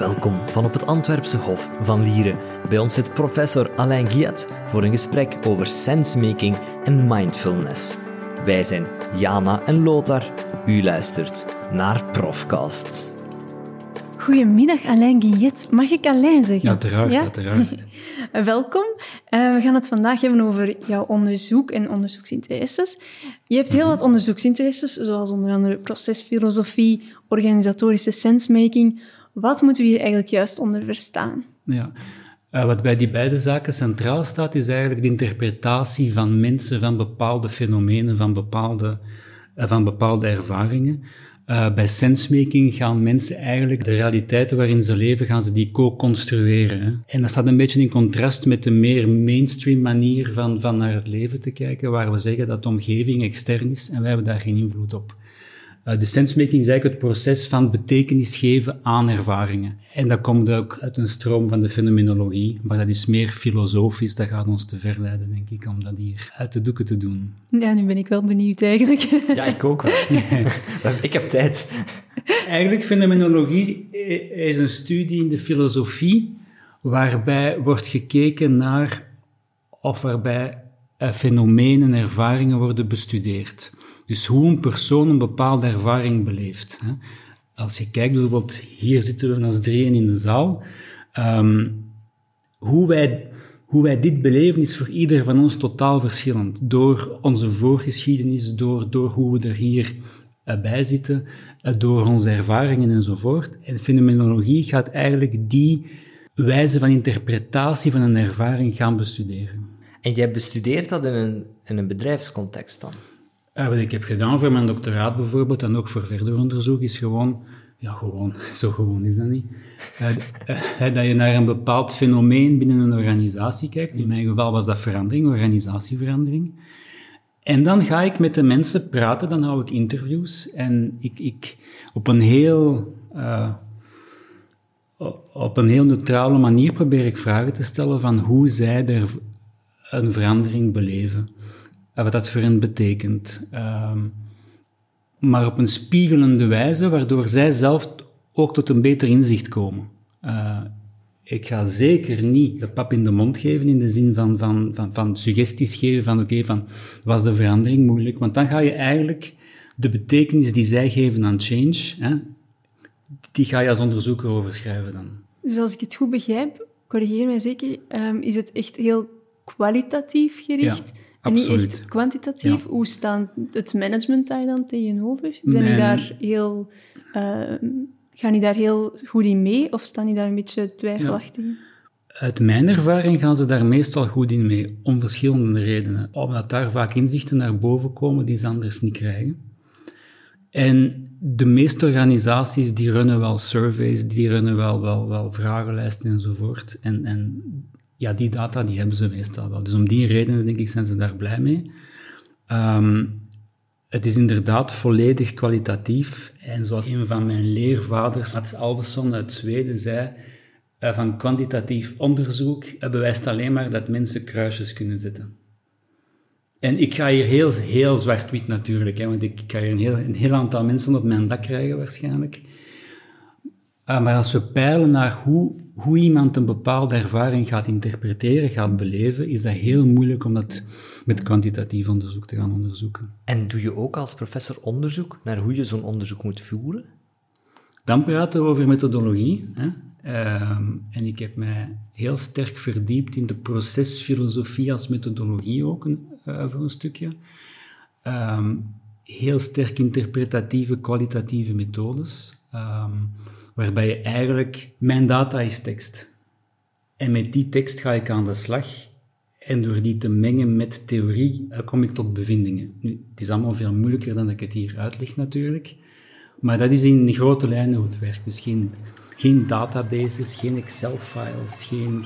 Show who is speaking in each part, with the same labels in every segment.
Speaker 1: Welkom van op het Antwerpse Hof van Lieren. Bij ons zit professor Alain Guillet voor een gesprek over sensemaking en mindfulness. Wij zijn Jana en Lothar. U luistert naar Profcast.
Speaker 2: Goedemiddag Alain Guillet. Mag ik Alain zeggen?
Speaker 3: Ja, uiteraard, ja? uiteraard.
Speaker 2: Welkom. Uh, we gaan het vandaag hebben over jouw onderzoek en onderzoeksinteresses. Je hebt heel wat onderzoeksinteresses, zoals onder andere procesfilosofie, organisatorische sensemaking. Wat moeten we hier eigenlijk juist onder verstaan?
Speaker 3: Ja. Uh, wat bij die beide zaken centraal staat, is eigenlijk de interpretatie van mensen van bepaalde fenomenen, van bepaalde, uh, van bepaalde ervaringen. Uh, bij sensemaking gaan mensen eigenlijk de realiteiten waarin ze leven, gaan ze die co-construeren. En dat staat een beetje in contrast met de meer mainstream manier van, van naar het leven te kijken, waar we zeggen dat de omgeving extern is en wij hebben daar geen invloed op. Uh, de sensemaking is eigenlijk het proces van betekenis geven aan ervaringen. En dat komt ook uit een stroom van de fenomenologie, maar dat is meer filosofisch, dat gaat ons te ver leiden, denk ik, om dat hier uit de doeken te doen.
Speaker 2: Ja, nu ben ik wel benieuwd eigenlijk.
Speaker 1: Ja, ik ook wel. ik heb tijd.
Speaker 3: Eigenlijk, fenomenologie is een studie in de filosofie waarbij wordt gekeken naar of waarbij eh, fenomenen, ervaringen worden bestudeerd. Dus hoe een persoon een bepaalde ervaring beleeft. Hè. Als je kijkt, bijvoorbeeld, hier zitten we als drieën in de zaal. Um, hoe, wij, hoe wij dit beleven is voor ieder van ons totaal verschillend. Door onze voorgeschiedenis, door, door hoe we er hier uh, bij zitten, uh, door onze ervaringen enzovoort. En fenomenologie gaat eigenlijk die wijze van interpretatie van een ervaring gaan bestuderen.
Speaker 1: En jij bestudeert dat in een, in een bedrijfscontext dan?
Speaker 3: Uh, wat ik heb gedaan voor mijn doctoraat bijvoorbeeld, en ook voor verder onderzoek, is gewoon, ja gewoon, zo gewoon is dat niet, uh, uh, dat je naar een bepaald fenomeen binnen een organisatie kijkt. In mijn geval was dat verandering, organisatieverandering. En dan ga ik met de mensen praten, dan hou ik interviews en ik, ik op een heel op een heel neutrale manier probeer ik vragen te stellen van hoe zij er een verandering beleven wat dat voor hen betekent. Um, maar op een spiegelende wijze, waardoor zij zelf ook tot een beter inzicht komen. Uh, ik ga zeker niet de pap in de mond geven in de zin van, van, van, van suggesties geven van oké, okay, van was de verandering moeilijk? Want dan ga je eigenlijk de betekenis die zij geven aan change, hè, die ga je als onderzoeker overschrijven dan.
Speaker 2: Dus als ik het goed begrijp, corrigeer mij zeker, um, is het echt heel kwalitatief gericht? Ja. En niet echt kwantitatief. Hoe staat het management daar dan tegenover? Zijn die daar heel, uh, gaan die daar heel goed in mee of staan die daar een beetje twijfelachtig in?
Speaker 3: Uit mijn ervaring gaan ze daar meestal goed in mee, om verschillende redenen. Omdat daar vaak inzichten naar boven komen die ze anders niet krijgen. En de meeste organisaties die runnen wel surveys, die runnen wel, wel, wel vragenlijsten enzovoort. En, en ja, die data die hebben ze meestal wel. Dus om die redenen, denk ik, zijn ze daar blij mee. Um, het is inderdaad volledig kwalitatief. En zoals een van mijn leervaders, Mats Alvesson uit Zweden, zei, uh, van kwantitatief onderzoek bewijst alleen maar dat mensen kruisjes kunnen zetten. En ik ga hier heel, heel zwart-wit natuurlijk, hè, want ik ga hier een heel, een heel aantal mensen op mijn dak krijgen waarschijnlijk. Uh, maar als we peilen naar hoe hoe iemand een bepaalde ervaring gaat interpreteren, gaat beleven, is dat heel moeilijk om dat met kwantitatief onderzoek te gaan onderzoeken.
Speaker 1: En doe je ook als professor onderzoek naar hoe je zo'n onderzoek moet voeren?
Speaker 3: Dan praten we over methodologie. Hè. Uh, en ik heb mij heel sterk verdiept in de procesfilosofie als methodologie ook een, uh, voor een stukje. Uh, heel sterk interpretatieve, kwalitatieve methodes. Ehm, waarbij je eigenlijk, mijn data is tekst. En met die tekst ga ik aan de slag. En door die te mengen met theorie eh, kom ik tot bevindingen. Nu, het is allemaal veel moeilijker dan ik het hier uitleg natuurlijk. Maar dat is in grote lijnen hoe het werkt. Dus geen, geen databases, geen Excel-files, geen,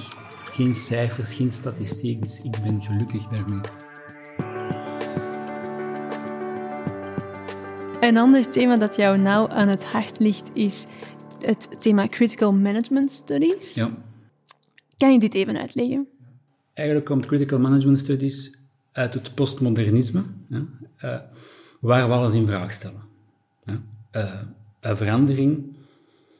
Speaker 3: geen cijfers, geen statistiek. Dus ik ben gelukkig daarmee.
Speaker 2: Een ander thema dat jou nauw aan het hart ligt is het thema Critical Management Studies.
Speaker 3: Ja.
Speaker 2: Kan je dit even uitleggen?
Speaker 3: Eigenlijk komt Critical Management Studies uit het postmodernisme, ja, uh, waar we alles in vraag stellen. Ja. Uh, een verandering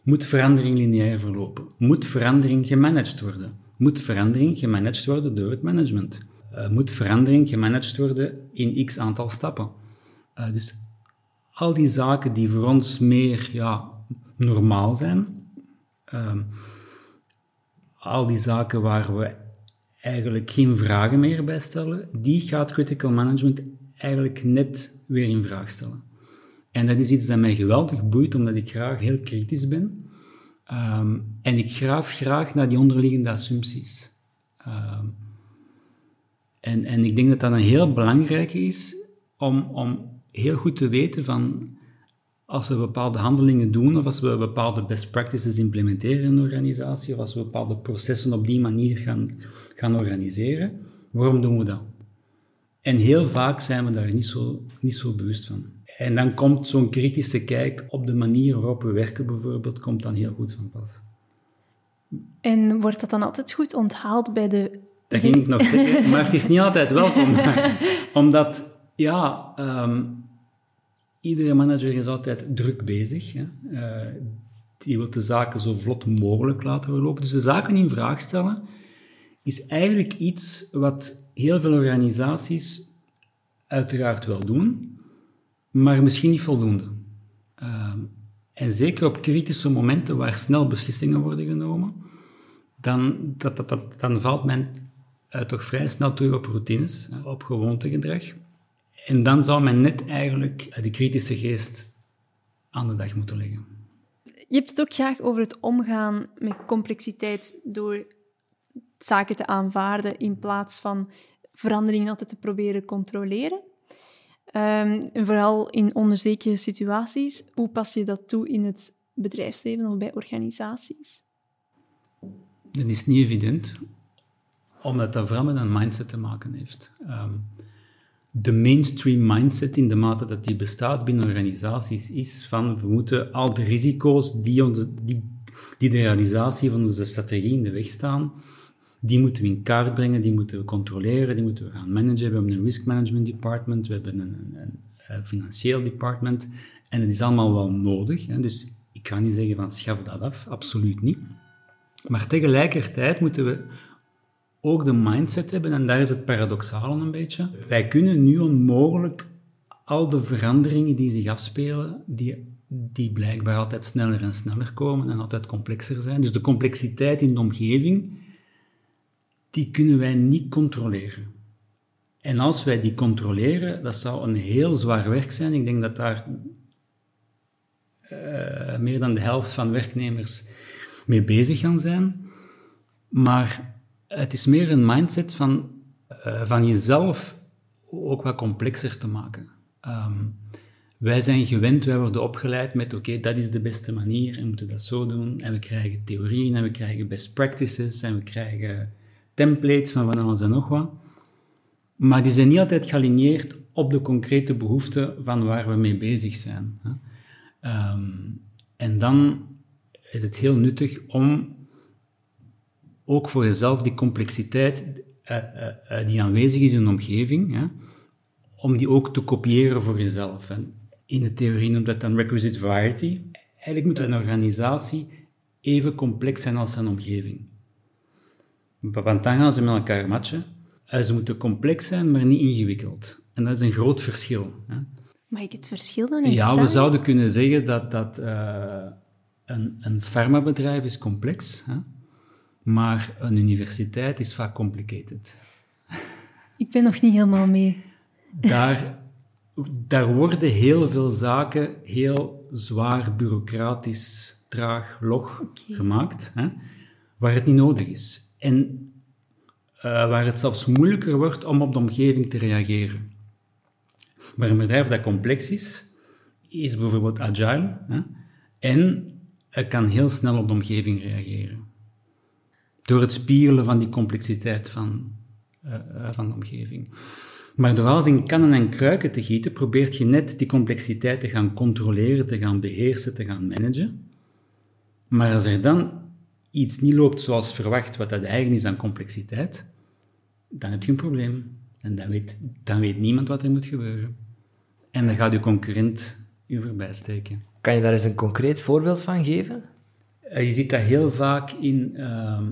Speaker 3: Moet verandering lineair verlopen? Moet verandering gemanaged worden? Moet verandering gemanaged worden door het management? Uh, moet verandering gemanaged worden in x aantal stappen? Uh, dus al die zaken die voor ons meer ja, normaal zijn, uh, al die zaken waar we eigenlijk geen vragen meer bij stellen, die gaat critical management eigenlijk net weer in vraag stellen. En dat is iets dat mij geweldig boeit, omdat ik graag heel kritisch ben. Um, en ik graaf graag naar die onderliggende assumpties. Um, en, en ik denk dat dat een heel belangrijke is om, om heel goed te weten van als we bepaalde handelingen doen of als we bepaalde best practices implementeren in een organisatie of als we bepaalde processen op die manier gaan, gaan organiseren, waarom doen we dat? En heel vaak zijn we daar niet zo, niet zo bewust van. En dan komt zo'n kritische kijk op de manier waarop we werken bijvoorbeeld, komt dan heel goed van pas.
Speaker 2: En wordt dat dan altijd goed onthaald bij de...
Speaker 3: Dat ging ik nog zeggen, maar het is niet altijd welkom. Omdat, ja, um, iedere manager is altijd druk bezig. Uh, die wil de zaken zo vlot mogelijk laten verlopen. Dus de zaken in vraag stellen is eigenlijk iets wat heel veel organisaties uiteraard wel doen, maar misschien niet voldoende. Uh, en zeker op kritische momenten waar snel beslissingen worden genomen, dan, dan valt men uh, toch vrij snel terug op routines, op gewoontegedrag. En dan zou men net eigenlijk de kritische geest aan de dag moeten leggen.
Speaker 2: Je hebt het ook graag over het omgaan met complexiteit door zaken te aanvaarden in plaats van veranderingen altijd te proberen controleren. Um, vooral in onzekere situaties. Hoe pas je dat toe in het bedrijfsleven of bij organisaties?
Speaker 3: Dat is niet evident, omdat dat vooral met een mindset te maken heeft. Um, de mainstream mindset, in de mate dat die bestaat binnen organisaties, is van we moeten al de risico's die, onze, die, die de realisatie van onze strategie in de weg staan, die moeten we in kaart brengen, die moeten we controleren, die moeten we gaan managen. We hebben een risk management department, we hebben een, financieel department en het is allemaal wel nodig. Hè? Dus ik ga niet zeggen van schaf dat af, absoluut niet. Maar tegelijkertijd moeten we ook de mindset hebben, en daar is het paradoxale een beetje. Wij kunnen nu onmogelijk al de veranderingen die zich afspelen, die, die blijkbaar altijd sneller en sneller komen en altijd complexer zijn. Dus de complexiteit in de omgeving, die kunnen wij niet controleren. En als wij die controleren, dat zou een heel zwaar werk zijn. Ik denk dat daar uh, meer dan de helft van werknemers mee bezig gaan zijn. Maar het is meer een mindset van, uh, van jezelf ook wat complexer te maken. Um, wij zijn gewend, wij worden opgeleid met oké, dat is de beste manier en we moeten dat zo doen. En we krijgen theorieën en we krijgen best practices en we krijgen templates van van alles en nog wat. Maar die zijn niet altijd gealigneerd op de concrete behoeften van waar we mee bezig zijn. Um, en dan is het heel nuttig om ook voor jezelf die complexiteit uh, uh, die aanwezig is in een omgeving, hè, om die ook te kopiëren voor jezelf. En in de theorie noemt dat dan requisite variety. Eigenlijk moet een organisatie even complex zijn als zijn omgeving. Want dan gaan ze met elkaar matchen. Ze moeten complex zijn, maar niet ingewikkeld. En dat is een groot verschil. Hè.
Speaker 2: Mag ik het verschil dan eens
Speaker 3: Ja, we zouden kunnen zeggen dat, dat uh, een, een farmabedrijf is complex hè? Maar een universiteit is vaak complicated.
Speaker 2: Ik ben nog niet helemaal mee.
Speaker 3: Daar, daar worden heel veel zaken heel zwaar, bureaucratisch, traag, log gemaakt, hè, waar het niet nodig is. En uh, waar het zelfs moeilijker wordt om op de omgeving te reageren. Maar een bedrijf dat complex is, is bijvoorbeeld agile hè, en het kan heel snel op de omgeving reageren door het spiegelen van die complexiteit van, uh, van de omgeving. Maar door alles in kannen en kruiken te gieten, probeert je net die complexiteit te gaan controleren, te gaan beheersen, te gaan managen. Maar als er dan iets niet loopt zoals verwacht, wat dat eigen is aan complexiteit, dan heb je een probleem. En dan weet, dan weet niemand wat er moet gebeuren. En dan gaat je concurrent je voorbij steken.
Speaker 1: Kan je daar eens een concreet voorbeeld van geven?
Speaker 3: je ziet dat heel vaak in, ehm,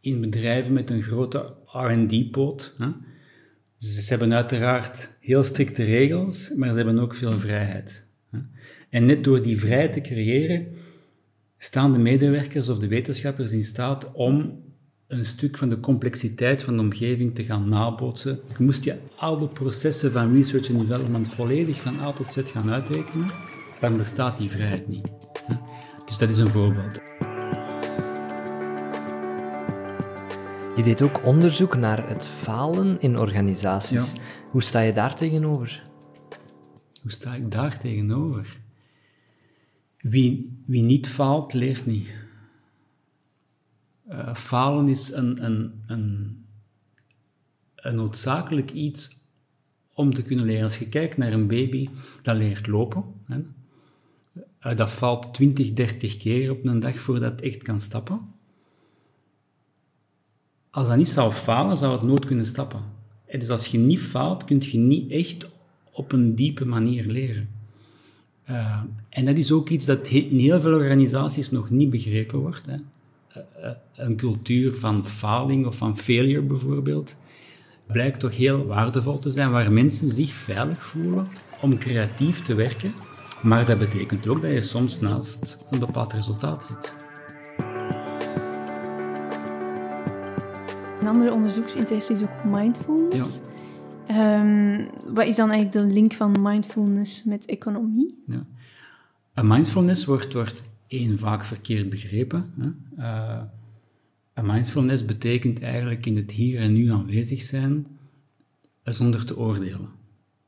Speaker 3: in bedrijven met een grote R&D-poot. Ze hebben uiteraard heel strikte regels, maar ze hebben ook veel vrijheid. En net door die vrijheid te creëren, staan de medewerkers of de wetenschappers in staat om een stuk van de complexiteit van de omgeving te gaan nabootsen. Je moest je oude processen van research en development volledig van A tot Z gaan uitrekenen, dan bestaat die vrijheid niet. Dus dat is een voorbeeld.
Speaker 1: Je deed ook onderzoek naar het falen in organisaties. Hoe sta je daar tegenover?
Speaker 3: Hoe sta ik daar tegenover? Wie, wie niet faalt, leert niet. Uh, falen is een, een, een, een noodzakelijk iets om te kunnen leren. Als je kijkt naar een baby dat leert lopen, hè, uh, dat valt 20, 30 keer op een dag voordat het echt kan stappen. Als dat niet zou falen, zou het nooit kunnen stappen. En dus als je niet faalt, kun je niet echt op een diepe manier leren. Uh, en dat is ook iets dat in heel veel organisaties nog niet begrepen wordt. Hè. Uh, een cultuur van faling of van failure bijvoorbeeld blijkt toch heel waardevol te zijn, waar mensen zich veilig voelen om creatief te werken. Maar dat betekent ook dat je soms naast een bepaald resultaat zit.
Speaker 2: Andere onderzoeksinteresse is ook mindfulness. Um, wat is dan eigenlijk de link van mindfulness met economie? Ja.
Speaker 3: Een mindfulness wordt, wordt één vaak verkeerd begrepen. Hè. Uh, een mindfulness betekent eigenlijk in het hier en nu aanwezig zijn zonder te oordelen.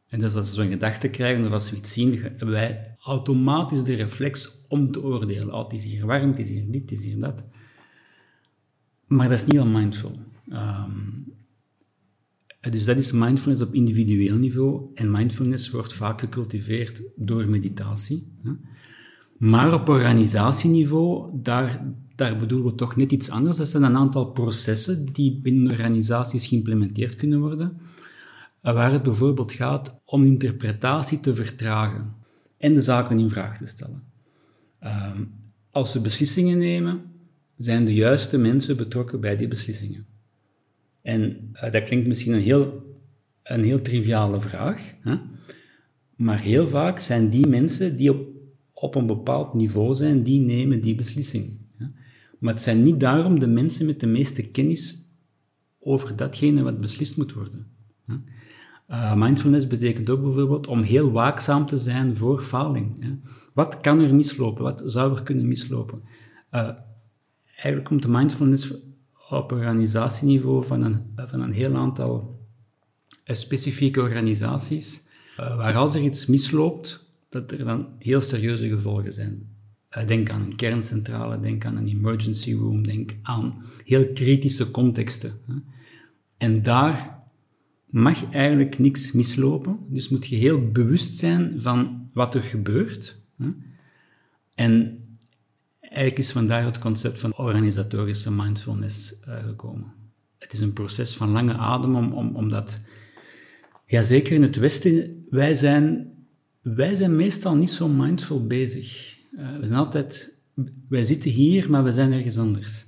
Speaker 3: En dus als we een gedachte krijgen of als we iets zien, hebben wij automatisch de reflex om te oordelen. Oh, het is hier warm, het is hier dit, het is hier dat. Maar dat is niet al mindful. Um, dus dat is mindfulness op individueel niveau. En mindfulness wordt vaak gecultiveerd door meditatie. Maar op organisatieniveau, daar, daar bedoelen we toch net iets anders. Dat zijn een aantal processen die binnen organisaties geïmplementeerd kunnen worden. Waar het bijvoorbeeld gaat om interpretatie te vertragen en de zaken in vraag te stellen. Ehm, als we beslissingen nemen, zijn de juiste mensen betrokken bij die beslissingen. En uh, dat klinkt misschien een heel, een heel triviale vraag, hè? maar heel vaak zijn die mensen die op, op een bepaald niveau zijn, die nemen die beslissing. Maar het zijn niet daarom de mensen met de meeste kennis over datgene wat beslist moet worden. Hè? Uh, mindfulness betekent ook bijvoorbeeld om heel waakzaam te zijn voor faling. Wat kan er mislopen? Wat zou er kunnen mislopen? Uh, eigenlijk komt de mindfulness op organisatieniveau van een, van een heel aantal eh, specifieke organisaties, eh, waar als er iets misloopt, dat er dan heel serieuze gevolgen zijn. Eh, denk aan een kerncentrale, denk aan een emergency room, denk aan heel kritische contexten. En daar mag eigenlijk niks mislopen, dus moet je heel bewust zijn van wat er gebeurt. En Eigenlijk is vandaar het concept van organisatorische mindfulness uh, gekomen. Het is een proces van lange adem, om, om, omdat, ja, zeker in het Westen, wij zijn, wij zijn meestal niet zo mindful bezig. Uh, we zijn altijd, wij zitten hier, maar we zijn ergens anders.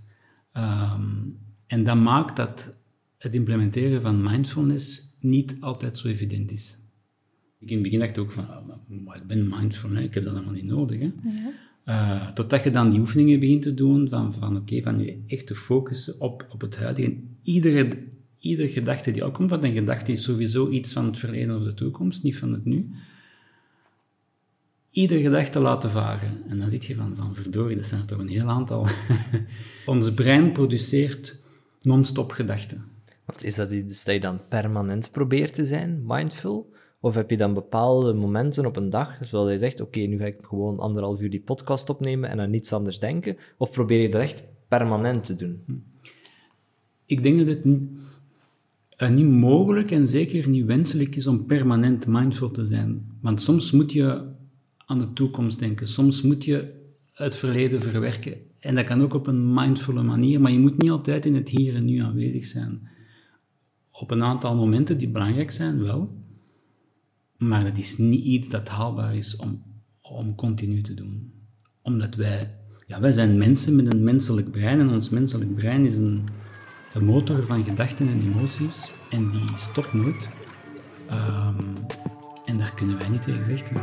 Speaker 3: Um, en dat maakt dat het implementeren van mindfulness niet altijd zo evident is. Ik in het begin dacht ook van, oh, ik ben mindful, hè? ik heb dat helemaal niet nodig. Ja. Uh, totdat je dan die oefeningen begint te doen, van, van oké, van je echt te focussen op, op het huidige. iedere, iedere gedachte die opkomt, want een gedachte is sowieso iets van het verleden of de toekomst, niet van het nu. Iedere gedachte laten varen. En dan zit je van, van verdorie, dat zijn er toch een heel aantal. Ons brein produceert non-stop gedachten.
Speaker 1: Wat is dat iets dat je dan permanent probeert te zijn, mindful? Of heb je dan bepaalde momenten op een dag, zoals je zegt, oké, nu ga ik gewoon anderhalf uur die podcast opnemen en aan niets anders denken? Of probeer je dat echt permanent te doen? Hm.
Speaker 3: Ik denk dat het niet, uh, niet mogelijk en zeker niet wenselijk is om permanent mindful te zijn. Want soms moet je aan de toekomst denken, soms moet je het verleden verwerken. En dat kan ook op een mindfulle manier, maar je moet niet altijd in het hier en nu aanwezig zijn. Op een aantal momenten die belangrijk zijn, wel. Maar het is niet iets dat haalbaar is om, om continu te doen. Omdat wij, ja, wij zijn mensen met een menselijk brein en ons menselijk brein is een, een motor van gedachten en emoties en die stopt nooit. Ehm, en daar kunnen wij niet tegen vechten.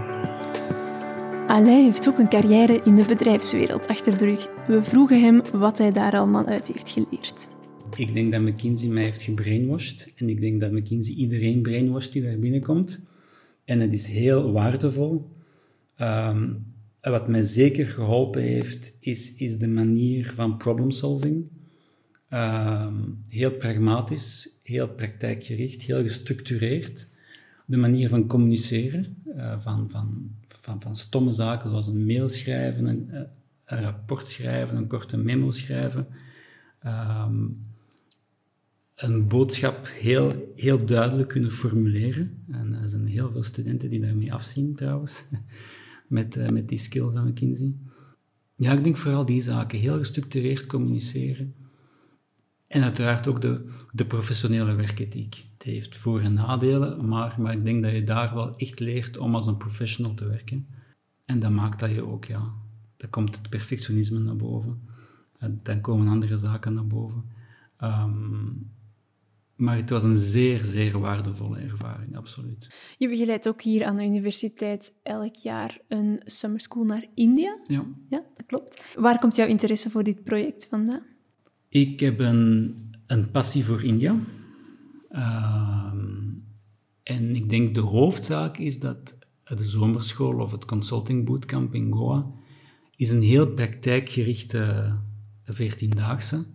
Speaker 2: Alain heeft ook een carrière in de bedrijfswereld achter de rug. We vroegen hem wat hij daar allemaal uit heeft geleerd.
Speaker 3: Ik denk dat McKinsey mij heeft gebrainwashed. En ik denk dat McKinsey iedereen brainwashed die daar binnenkomt. En het is heel waardevol. Um, wat mij zeker geholpen heeft, is, is de manier van problemsolving. Um, heel pragmatisch, heel praktijkgericht, heel gestructureerd. De manier van communiceren, uh, van, van, van, van stomme zaken zoals een mail schrijven, een, eh, een rapport schrijven, een korte memo schrijven. Um, een boodschap heel, heel duidelijk kunnen formuleren. En er zijn heel veel studenten die daarmee afzien trouwens, met, uh, met die skill van McKinsey. Ja, ik denk vooral die zaken. Heel gestructureerd communiceren. En uiteraard ook de, de professionele werkethiek. Het heeft voor- en nadelen, maar, maar ik denk dat je daar wel echt leert om als een professional te werken. En dat maakt dat je ook, ja, dan komt het perfectionisme naar boven. En dan komen andere zaken naar boven. Um, maar het was een zeer, zeer waardevolle ervaring, absoluut.
Speaker 2: Je begeleidt ook hier aan de universiteit elk jaar een summer school naar India.
Speaker 3: Ja.
Speaker 2: Ja, dat klopt. Waar komt jouw interesse voor dit project vandaan?
Speaker 3: Ik heb een, een passie voor India. Uh, en ik denk de hoofdzaak is dat de zomerschool of het consulting bootcamp in Goa is een heel praktijkgerichte veertiendaagse,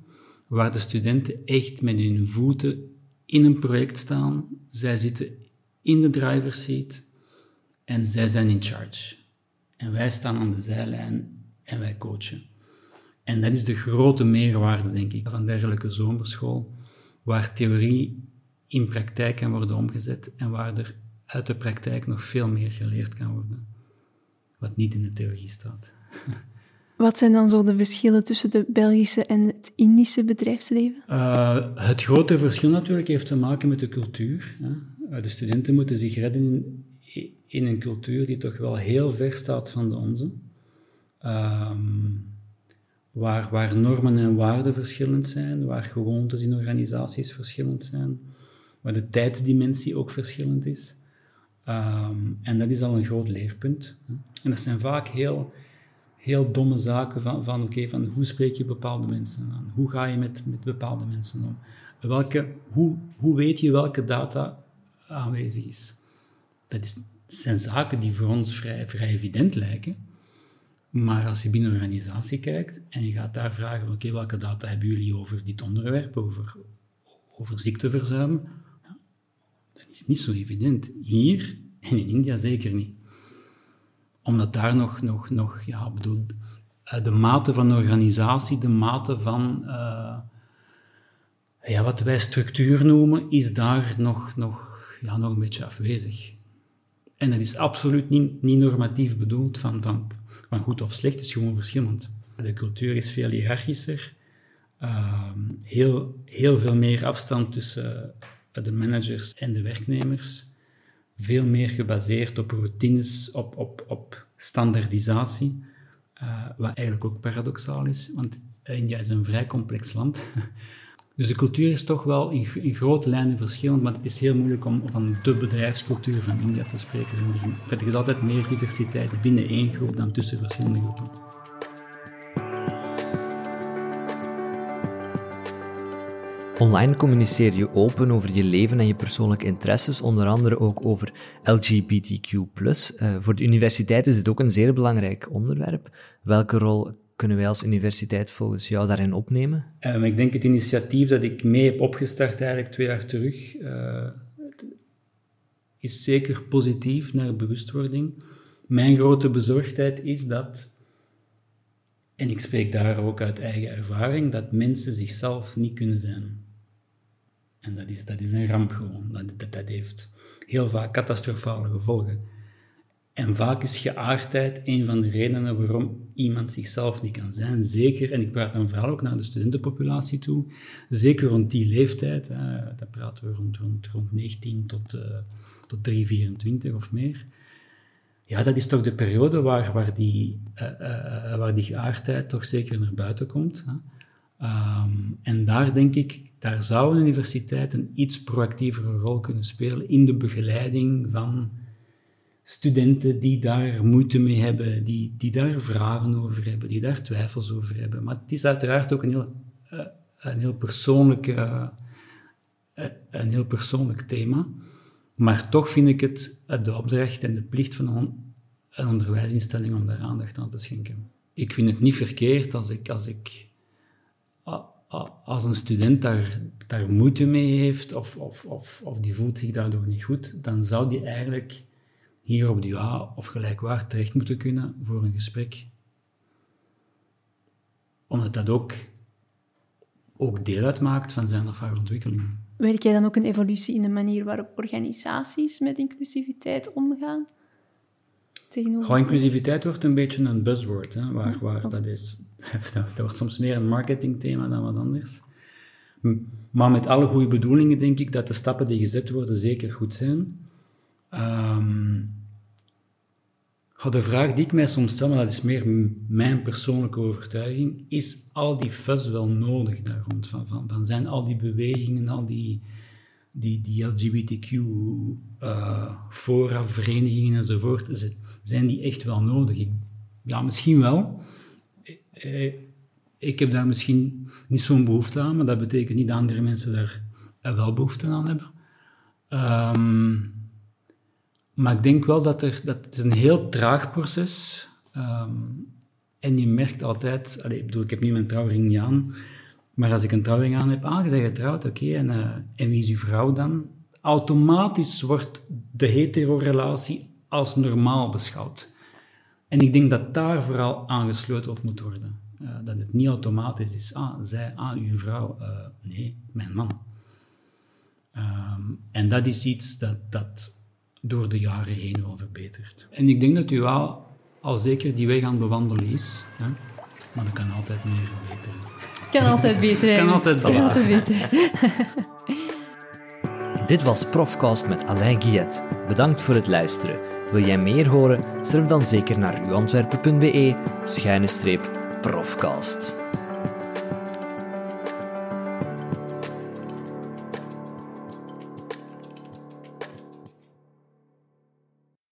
Speaker 3: waar de studenten echt met hun voeten in een project staan. Zij zitten in de driver's seat en zij zijn in charge. En wij staan aan de zijlijn en wij coachen. En dat is de grote meerwaarde, denk ik, van dergelijke zomerschool, waar theorie in praktijk kan worden omgezet en waar er uit de praktijk nog veel meer geleerd kan worden, wat niet in de theorie staat.
Speaker 2: Wat zijn dan zo de verschillen tussen de Belgische en het Indische bedrijfsleven?
Speaker 3: Uh, het grote verschil natuurlijk heeft te maken met de cultuur. Hè. De studenten moeten zich redden in, een cultuur die toch wel heel ver staat van de onze. Um, waar, waar normen en waarden verschillend zijn, waar gewoontes in organisaties verschillend zijn, waar de tijdsdimensie ook verschillend is. Um, en dat is al een groot leerpunt. Hè. En dat zijn vaak heel heel domme zaken van, van oké, van hoe spreek je bepaalde mensen aan? Hoe ga je met, met bepaalde mensen om? Welke, hoe, hoe weet je welke data aanwezig is? Dat is, zijn zaken die voor ons vrij, vrij evident lijken. Maar als je binnen een organisatie kijkt en je gaat daar vragen van oké, welke data hebben jullie over dit onderwerp, over, over ziekteverzuim, dat is niet zo evident. Hier en in India zeker niet omdat daar nog, nog, nog ja, bedoel, eh, de mate van organisatie, de mate van uh, ja, wat wij structuur noemen, is daar nog, nog, ja, nog een beetje afwezig. En dat is absoluut niet, niet normatief bedoeld van, van, van goed of slecht, het is gewoon verschillend. De cultuur is veel hiërarchischer, uh, heel, heel veel meer afstand tussen de managers en de werknemers veel meer gebaseerd op routines, op, op, op standaardisatie, uh, wat eigenlijk ook paradoxaal is, want India is een vrij complex land. Dus de cultuur is toch wel in, in, grote lijnen verschillend, maar het is heel moeilijk om van de bedrijfscultuur van India te spreken. Er is altijd meer diversiteit binnen één groep dan tussen verschillende groepen.
Speaker 1: Online communiceer je open over je leven en je persoonlijke interesses, onder andere ook over LGBTQ+. Uh, voor de universiteit is dit ook een zeer belangrijk onderwerp. Welke rol kunnen wij als universiteit volgens jou daarin opnemen?
Speaker 3: Ik denk het initiatief dat ik mee heb opgestart eigenlijk twee jaar terug, uh, is zeker positief naar bewustwording. Mijn grote bezorgdheid is dat en ik spreek daar ook uit eigen ervaring, dat mensen zichzelf niet kunnen zijn. En dat is, dat is een ramp gewoon. Dat, dat, heeft heel vaak catastrofale gevolgen. En vaak is geaardheid een van de redenen waarom iemand zichzelf niet kan zijn. Zeker, en ik praat dan vooral ook naar de studentenpopulatie toe, zeker rond die leeftijd, dat praten we rond, rond, rond 19 tot, uh, tot 3, 24 of meer. ja, dat is toch de periode waar, waar, die, uh, waar die geaardheid toch zeker naar buiten komt. Hè. Ehm, en daar denk ik, daar zou een universiteit een iets proactievere rol kunnen spelen in de begeleiding van studenten die daar moeite mee hebben, die, die daar vragen over hebben, die daar twijfels over hebben. Maar het is uiteraard ook een heel, een heel, persoonlijk, een heel persoonlijk thema. Maar toch vind ik het de opdracht en de plicht van een onderwijsinstelling om daar aandacht aan te schenken. Ik vind het niet verkeerd als ik, als ik als een student daar, daar moeite mee heeft of, of, of, of die voelt zich daardoor niet goed, dan zou die eigenlijk hier op de UA of gelijkwaard terecht moeten kunnen voor een gesprek. Omdat dat ook, ook deel uitmaakt van zijn of haar ontwikkeling.
Speaker 2: Merk jij dan ook een evolutie in de manier waarop organisaties met inclusiviteit omgaan?
Speaker 3: Tegenover... inclusiviteit wordt een beetje een buzzword. Hè, waar, waar, dat, is, dat wordt soms meer een marketingthema dan wat anders. Maar met alle goede bedoelingen denk ik dat de stappen die gezet worden zeker goed zijn. Um, de vraag die ik mij soms stel, maar dat is meer mijn persoonlijke overtuiging, is al die fuzz wel nodig daar rond? Van, van, van zijn al die bewegingen, al die, die, die LGBTQ-fora, uh, verenigingen enzovoort, zijn die echt wel nodig? ja, misschien wel. Eh, ik heb daar misschien niet zo'n behoefte aan, maar dat betekent niet dat andere mensen daar wel behoefte aan hebben. Um, maar ik denk wel dat er, dat het is een heel traag proces um, en je merkt altijd, allez, ik bedoel, ik heb nu mijn trouwring niet aan, maar als ik een trouwring aan heb, je bent getrouwd, oké, en, uh, en wie is uw vrouw dan? Automatisch wordt de hetero-relatie als normaal beschouwd. En ik denk dat daar vooral aangesloten op moet worden. Uh, dat het niet automatisch is, ah, zij, ah, uw vrouw, uh, nee, mijn man. Um, en dat is iets dat, dat door de jaren heen wel verbeterd. En ik denk dat u wel al zeker die weg aan het bewandelen is. Hè? Maar dat kan altijd meer verbeteren.
Speaker 2: Kan altijd beter.
Speaker 3: kan altijd beter. Kan altijd beter.
Speaker 1: Dit was Profcast met Alain Guillet. Bedankt voor het luisteren. Wil jij meer horen? Surf dan zeker naar uantwerpen.be schuine streep profcast.